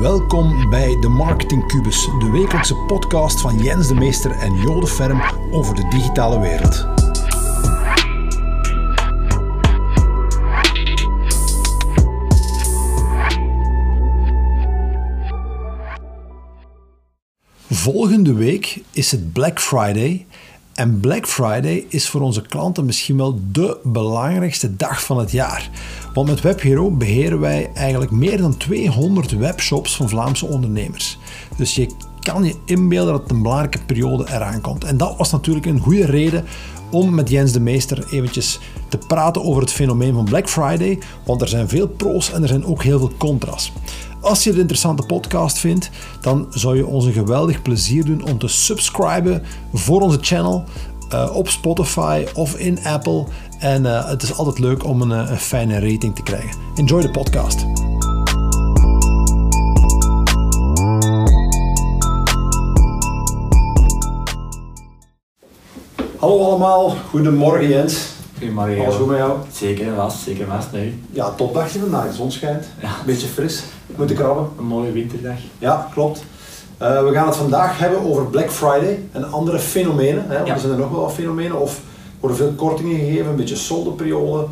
Welkom bij de Marketing Cubus, de wekelijkse podcast van Jens de Meester en Jode Ferm over de digitale wereld. Volgende week is het Black Friday. En Black Friday is voor onze klanten misschien wel de belangrijkste dag van het jaar. Want met WebHero beheren wij eigenlijk meer dan 200 webshops van Vlaamse ondernemers. Dus je kan je inbeelden dat een belangrijke periode eraan komt. En dat was natuurlijk een goede reden om met Jens de Meester eventjes te praten over het fenomeen van Black Friday. Want er zijn veel pro's en er zijn ook heel veel contra's. Als je het interessante podcast vindt, dan zou je ons een geweldig plezier doen om te subscriben voor onze channel uh, op Spotify of in Apple. En uh, het is altijd leuk om een, een fijne rating te krijgen. Enjoy de podcast. Hallo allemaal, goedemorgen Jens. Goedemorgen. Alles goed met jou? Zeker vast, zeker vast. Nee. Ja, topdagje vandaag. De zon schijnt. Ja. Beetje fris. Moeten krabben. Een mooie winterdag. Ja, klopt. Uh, we gaan het vandaag hebben over Black Friday en andere fenomenen. Hè, want Ja. er zijn er nog wel wat fenomenen. Of worden veel kortingen gegeven, een beetje soldeperiode.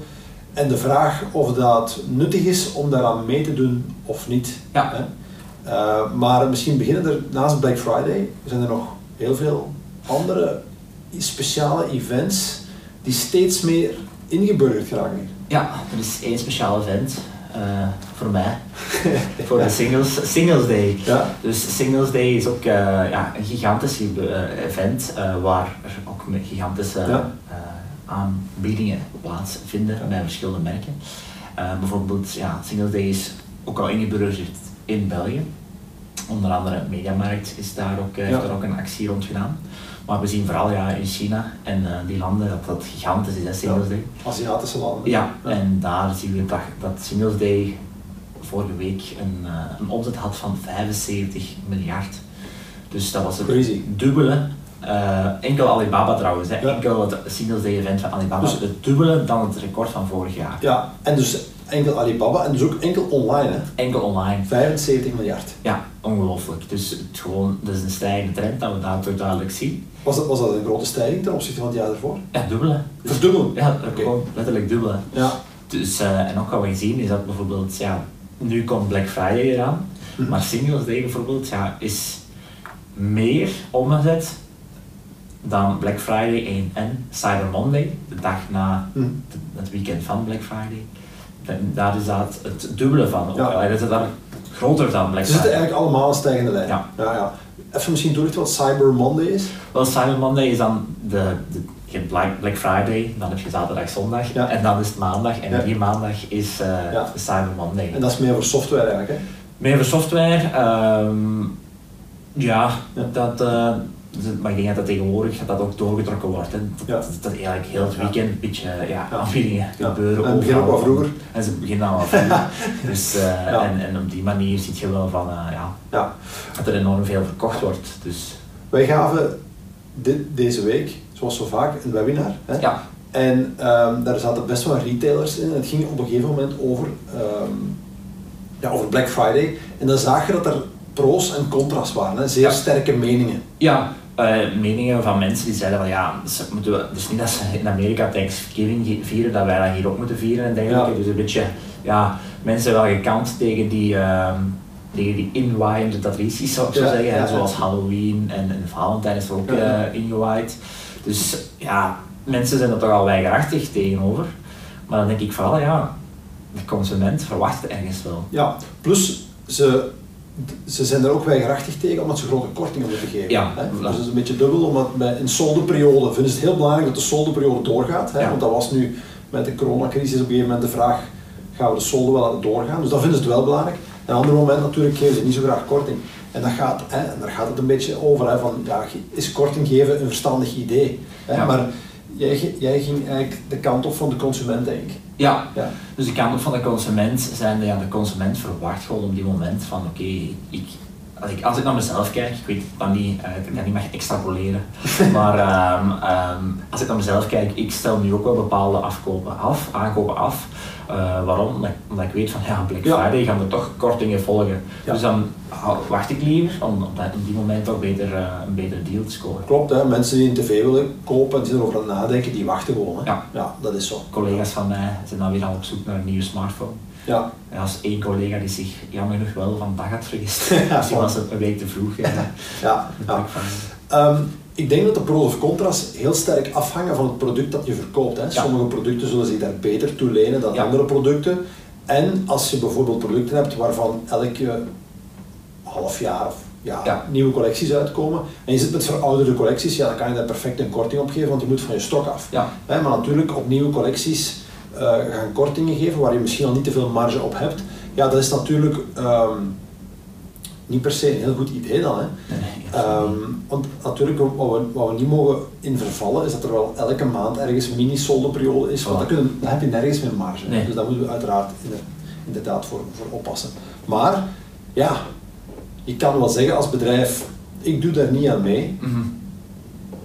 En de vraag of dat nuttig is om daaraan mee te doen of niet. Ja. Hè. Uh, maar misschien beginnen er naast Black Friday, zijn er nog heel veel andere speciale events die steeds meer ingeburgerd geraken. hier. Ja, er is één speciaal event eh, voor mij. voor de singles, singles Day. Ja. Dus Singles Day is ook eh, ja, een gigantisch eh, event waar er ook gigantische Ja. aanbiedingen plaatsvinden Ja. bij verschillende merken. Bijvoorbeeld, ja, Singles Day is ook al ingeburgerd in België. Onder andere Mediamarkt is daar ook, heeft Ja. er ook een actie rond gedaan. Maar we zien vooral ja, in China en eh, die landen dat dat gigantisch is, hè, Singles Day. Aziatische landen. Ja, en daar zien we dat, dat Singles Day vorige week een, eh, een omzet had van 75 miljard. Dus dat was het Crazy. dubbele. eh, enkel Alibaba trouwens, hè. Ja. enkel het Singles Day event van Alibaba. Dus- het dubbele dan het record van vorig jaar. Ja, en dus enkel Alibaba en dus ook enkel online. Hè. Enkel online. 75 miljard. Ja, ongelooflijk. Dus het, gewoon, dat is een stijgende trend dat we daar toch duidelijk zien. Was dat, was dat een grote stijging ten opzichte van het jaar ervoor? Ja, dubbele. Dus- Verdubbelen? Ja, Oké. gewoon letterlijk dubbele. Ja. Dus, eh, en ook wat we zien is dat bijvoorbeeld, ja, nu komt Black Friday eraan, Mhm. maar Singles Day bijvoorbeeld ja, is meer omzet dan Black Friday en, en Cyber Monday, de dag na Hm. het- weekend van Black Friday. Da- Daar is dat het dubbele van. Ja. Ja. Dat is daar groter dan Black Ze zitten Friday. eigenlijk allemaal een stijgende lijn. Ja. Ja, ja. Even misschien toelichten wat Cyber Monday is. Wel, Cyber Monday is dan de, de je hebt Black, Friday, dan heb je zaterdag, zondag Ja. en dan is het maandag en Ja. die maandag is Ja. de Cyber Monday. En dat is meer voor software eigenlijk. Hè? Meer voor software, ehm, ja. Dat, eh, dat- maar ik denk dat dat tegenwoordig dat dat ook doorgetrokken wordt. Hè. Dat, Ja. dat, dat eigenlijk heel het weekend een beetje ja, Ja. aanbiedingen Ja. gebeuren. En het begint ook wel vroeger. En ze beginnen al wat vroeger. dus, eh, Ja. en, en op die manier zie je wel van, eh, ja, Ja. dat er enorm veel verkocht wordt. Dus, Wij gaven dit, deze week, zoals zo vaak, een webinar. Hè? ja, En ehm, daar zaten best wel retailers in. En het ging op een gegeven moment over, ehm, ja, over Black Friday. En dan zag je dat er pro's en contra's waren. Hè? Zeer Ja. sterke meningen. ja eh, meningen van mensen die zeiden van ja, ze moeten we, dus niet dat ze in Amerika Thanksgiving gi- vieren, dat wij dat hier ook moeten vieren en dergelijke. Ja. Dus een beetje, ja, mensen wel gekant tegen die, ehm tegen die inwaaiende tradities zou ik zo zeggen, ja, zoals. Halloween en, en Valentijn is er ook eh, ingewaaid. Dus ja, mensen zijn er toch al weigerachtig tegenover. Maar dan denk ik vooral, ja, de consument verwacht ergens wel. Ja, plus ze, ze zijn er ook weigerachtig tegen omdat ze grote kortingen moeten geven. Ja, hè? Dus dat is een beetje dubbel, omdat bij een soldeperiode vinden ze het heel belangrijk dat de soldeperiode doorgaat. Hè? Ja. Want dat was nu met de coronacrisis op een gegeven moment de vraag, gaan we de solden wel laten doorgaan? Dus dat vinden ze het wel belangrijk. En op een ander moment natuurlijk geven ze niet zo graag korting. En, dat gaat, hè, en daar gaat het een beetje over, hè, van ja, is korting geven een verstandig idee? Hè? Ja. Maar jij, gi- jij ging eigenlijk de kant op van de consument, denk ik. Ja, Ja. Dus de kant op van de consument zijn, ja, de consument verwacht gewoon op die moment van oké, ik, als ik, als ik naar mezelf kijk, ik weet dat niet, uh, ik kan niet meer extrapoleren, maar um, um, als ik naar mezelf kijk, ik stel nu ook wel bepaalde afkopen af, aankopen af. Uh, waarom? Omdat, omdat, ik weet van ja, Black Friday gaan er toch kortingen volgen. Ja. Dus dan wacht ik liever om op, op die moment toch beter, uh, een betere deal te scoren. Klopt, hè? mensen die een tv willen kopen en die erover nadenken, die wachten gewoon. Hè? Ja. ja, dat is zo. Collega's van mij zijn dan weer al op zoek naar een nieuwe smartphone. Ja. En als één collega die zich jammer genoeg wel van dag had vergist. Misschien was het een week te vroeg. Ja. ja, ja. Um, ik denk dat de pros of contra's heel sterk afhangen van het product dat je verkoopt. Hè. Sommige producten zullen zich daar beter toe lenen dan andere producten. En als je bijvoorbeeld producten hebt waarvan elke half jaar of ja, nieuwe collecties uitkomen en je zit met verouderde collecties, ja, dan kan je daar perfect een korting op geven, want je moet van je stok af. Ja. maar natuurlijk op nieuwe collecties uh, gaan kortingen geven waar je misschien al niet te veel marge op hebt. Ja, dat is natuurlijk um, niet per se een heel goed idee dan. Hè. Um, want natuurlijk, wat we, wat we niet mogen in vervallen, is dat er wel elke maand ergens een mini-soldeperiode is, want dan, kunnen, dan heb je nergens meer marge. Nee. Dus daar moeten we uiteraard inderdaad voor, voor oppassen. Maar, ja, je kan wel zeggen als bedrijf, ik doe daar niet aan mee, mm -hmm.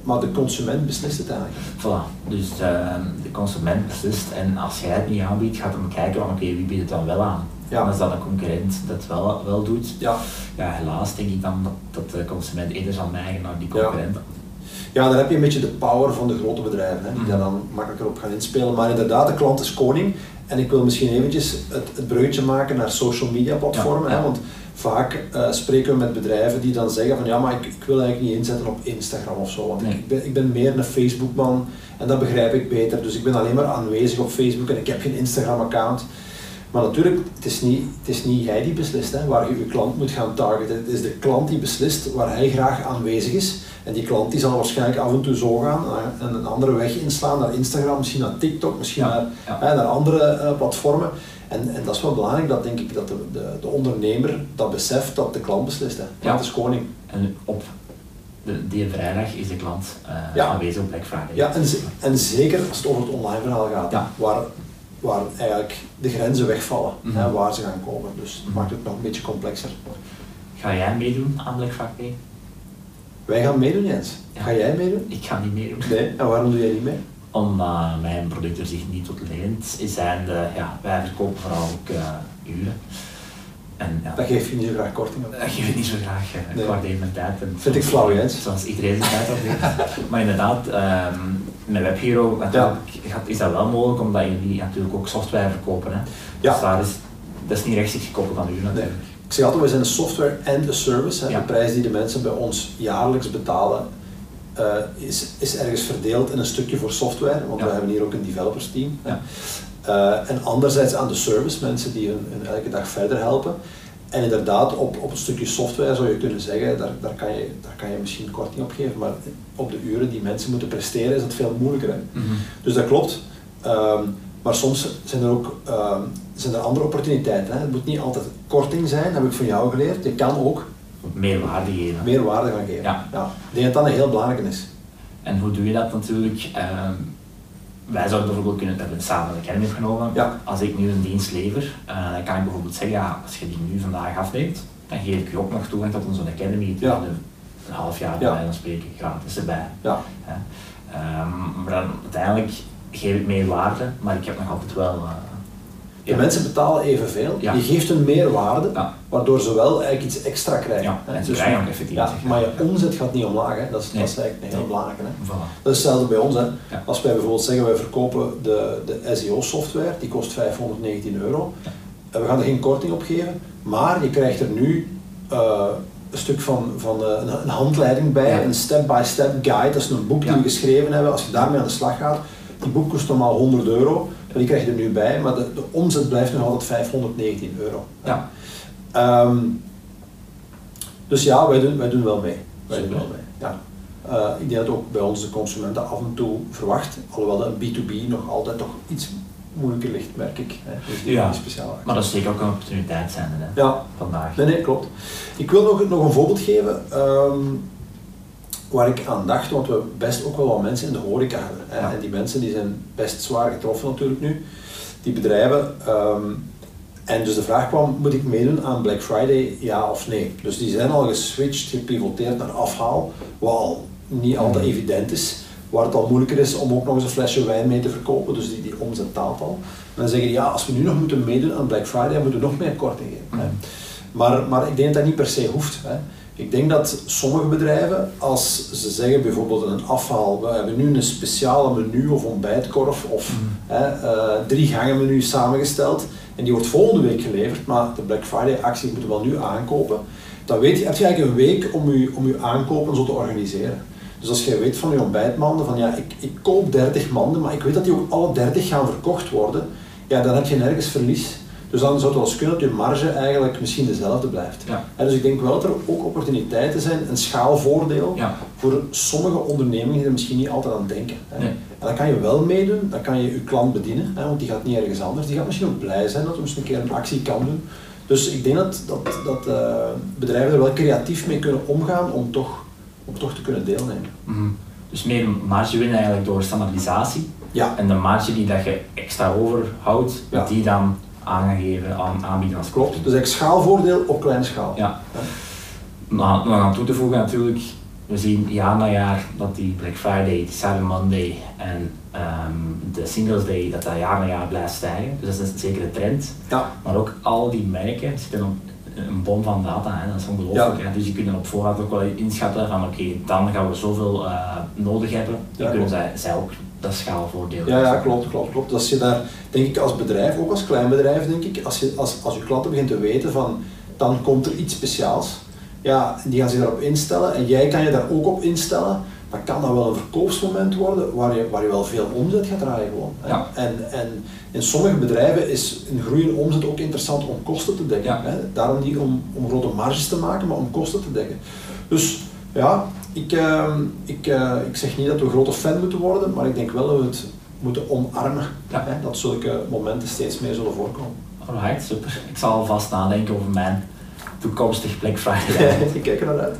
Maar de consument beslist het eigenlijk. Voilà, dus uh, de consument beslist en als jij het niet aanbiedt, gaat hem kijken van oké, okay, wie biedt het dan wel aan? Ja. En als dat een concurrent dat wel, wel doet, ja. ja, helaas denk ik dan dat, dat de consument eerder zal neigen naar die concurrent. Ja. ja, dan heb je een beetje de power van de grote bedrijven, hè, die daar dan makkelijker op gaan inspelen. Maar inderdaad, de klant is koning. En ik wil misschien eventjes het, het bruggetje maken naar social media platformen. Ja. Hè, want vaak uh, spreken we met bedrijven die dan zeggen van ja, maar ik, ik wil eigenlijk niet inzetten op Instagram of zo. Want Nee. ik, ben, ik ben meer een Facebookman en dat begrijp ik beter. Dus ik ben alleen maar aanwezig op Facebook en ik heb geen Instagram-account. Maar natuurlijk, het is niet, het is niet jij die beslist hè, waar je je klant moet gaan targeten. Het is de klant die beslist waar hij graag aanwezig is. En die klant die zal waarschijnlijk af en toe zo gaan en een andere weg inslaan naar Instagram, misschien naar TikTok, misschien Ja, naar, ja. Hè, naar andere uh, platformen. En, en dat is wel belangrijk, dat denk ik dat de, de, de ondernemer dat beseft dat de klant beslist. Hè. Ja. Dat is koning. En op de, die vrijdag is de klant uh, Ja. aanwezig op Black Friday. Ja, en, ze- en zeker als het over het online verhaal gaat, Ja. waar, waar eigenlijk de grenzen wegvallen, Mhm. hè, waar ze gaan komen. Dus dat Mhm. maakt het nog een beetje complexer. Ga jij meedoen aan Black Friday? Wij gaan meedoen, Jens. Ja. Ga jij meedoen? Ik ga niet meedoen. Nee. En waarom doe jij niet mee? Omdat mijn product er zich niet tot leent, zijn de, ja, wij verkopen vooral ook uh, uren. En ja, Dat geef je niet zo graag korting op. dat geef ik niet zo graag. eh, Ik Nee. waardeer mijn tijd. En Vind ik flauw, Jens. Zoals iedereen zijn tijd afdeelt. maar inderdaad, ehm met WebHero gaat- is dat wel mogelijk, omdat jullie natuurlijk ook software verkopen. Hè. Ja. Dus daar is, dat is niet rechtstreeks gekoppeld aan u natuurlijk. Ik zeg altijd, we zijn een software and a service. Hè. Ja. De prijs die de mensen bij ons jaarlijks betalen, eh, is, is ergens verdeeld in een stukje voor software, want Ja. we hebben hier ook een developers team. Ja. Eh, en anderzijds aan de service, mensen die hun, hun elke dag verder helpen. En inderdaad, op, op een stukje software zou je kunnen zeggen, daar, daar, kan je, daar kan je misschien korting op geven, maar op de uren die mensen moeten presteren is dat veel moeilijker. Hè. Mhm. Dus dat klopt. Ehm, maar soms zijn er ook ehm, zijn er andere opportuniteiten. Hè. Het moet niet altijd korting zijn, dat heb ik van jou geleerd. Je kan ook Meer waarde geven. meer waarde gaan geven. Ja. Ik denk dat dat een heel belangrijke is. En hoe doe je dat natuurlijk? Ehm, wij zouden bijvoorbeeld kunnen, hebben samen de Academy opgenomen. Ja. Als ik nu een dienst lever, eh, dan kan ik bijvoorbeeld zeggen, ja, als je die nu vandaag afneemt, dan geef ik je ook nog toegang tot onze Academy. Ja. Een, half jaar bij Ja. spreken, gratis erbij. Ja. Ehm, maar dan, uiteindelijk geef ik meer waarde, maar ik heb nog altijd wel... ja. mensen betalen evenveel. Ja. Je geeft hun meer waarde, Ja. waardoor ze wel eigenlijk iets extra krijgen. Ja, en ze Dus- krijgen effectief maar je omzet gaat niet omlaag. Hè. Dat, is, Nee. dat is eigenlijk een heel belangrijke. Hè. Voilà. Dat is hetzelfde bij ons. Hè. Als wij bijvoorbeeld zeggen, wij verkopen de, de SEO-software, die kost 519 euro. En we gaan er geen korting op geven, maar je krijgt er nu eh, een stuk van, van eh, een, een handleiding bij, een step-by-step guide. Dat is een boek die we geschreven hebben. Als je daarmee aan de slag gaat, die boek kost normaal 100 euro, die krijg je er nu bij, maar de, de omzet blijft nog altijd 519 euro. Ja. Ehm, dus ja, wij doen, wij doen wel mee. Wij doen wel mee. Ja. Eh, ik denk dat ook bij ons de consumenten af en toe verwacht, alhoewel een B2B nog altijd toch iets moeilijker ligt, merk ik. Hè. Dus Ja. speciaal. Maar dat is zeker ook een opportuniteit zijn hè, Ja, vandaag. nee, nee, klopt. Ik wil nog, nog een voorbeeld geven ehm, waar ik aan dacht, want we best ook wel wat mensen in de horeca hebben. Hè. Ja. En die mensen die zijn best zwaar getroffen natuurlijk nu. Die bedrijven, ehm, En dus de vraag kwam, moet ik meedoen aan Black Friday, ja of nee? Dus die zijn al geswitcht, gepivoteerd naar afhaal, wat al niet altijd evident is. Waar het al moeilijker is om ook nog eens een flesje wijn mee te verkopen, dus die, die omzet taalt al. En dan zeggen die, ja, als we nu nog moeten meedoen aan Black Friday, moeten we nog meer korting geven. hè. Maar, maar ik denk dat dat niet per se hoeft. Hè. Ik denk dat sommige bedrijven, als ze zeggen bijvoorbeeld in een afhaal, we hebben nu een speciale menu of ontbijtkorf of hè, eh, drie gangen menu samengesteld en die wordt volgende week geleverd, maar de Black Friday actie moeten we wel nu aankopen. Dan weet je, heb je eigenlijk een week om je, om je aankopen zo te organiseren. Dus als jij weet van je ontbijtmanden, van ja, ik, ik koop 30 manden, maar ik weet dat die ook alle 30 gaan verkocht worden, ja, dan heb je nergens verlies. Dus dan zou het wel kunnen dat je marge eigenlijk misschien dezelfde blijft. Ja. En dus ik denk wel dat er ook opportuniteiten zijn, een schaalvoordeel Ja. voor sommige ondernemingen die er misschien niet altijd aan denken. Hè. Nee. En dan kan je wel meedoen, dan kan je je klant bedienen, hè, want die gaat niet ergens anders. Die gaat misschien ook blij zijn dat we eens een keer een actie kan doen. Dus ik denk dat, dat, dat eh, bedrijven er wel creatief mee kunnen omgaan om toch, om toch te kunnen deelnemen. Mhm. Dus meer marge winnen eigenlijk door standaardisatie. Ja, En de marge die dat je extra overhoudt, Ja. die dan aan gaan geven, aan, aanbieden als klopt. Dus eigenlijk schaalvoordeel op kleine schaal. Ja. Maar nog aan toe te voegen natuurlijk, we zien jaar na jaar dat die Black Friday, die Cyber Monday en ehm, de Singles Day, dat dat jaar na jaar blijft stijgen. Dus dat is een zekere trend. Ja, Maar ook al die merken zitten op een bom van data, hè. dat is ongelooflijk. Ja. Dus die kunnen op voorhand ook wel inschatten van oké, dan gaan we zoveel eh, nodig hebben. Dan Ja, kunnen zij, zij ook dat schaalvoordeel. Ja, ja, klopt, klopt, klopt. Als je daar, denk ik, als bedrijf, ook als klein bedrijf, denk ik, als je, als, als je klanten begint te weten van, dan komt er iets speciaals, ja, die gaan zich daarop instellen en jij kan je daar ook op instellen, dan kan dat wel een verkoopsmoment worden waar je, waar je wel veel omzet gaat draaien gewoon. Ja. En, en in sommige bedrijven is een groeiende omzet ook interessant om kosten te dekken. Ja. Hè. Daarom niet om, om grote marges te maken, maar om kosten te dekken. Dus ja, ik, ehm, ik, eh, ik zeg niet dat we grote fan moeten worden, maar ik denk wel dat we het moeten omarmen. Ja. Hè, dat zulke momenten steeds meer zullen voorkomen. Alright, super. Ik zal alvast nadenken over mijn toekomstig Black Friday. ik kijk er naar uit.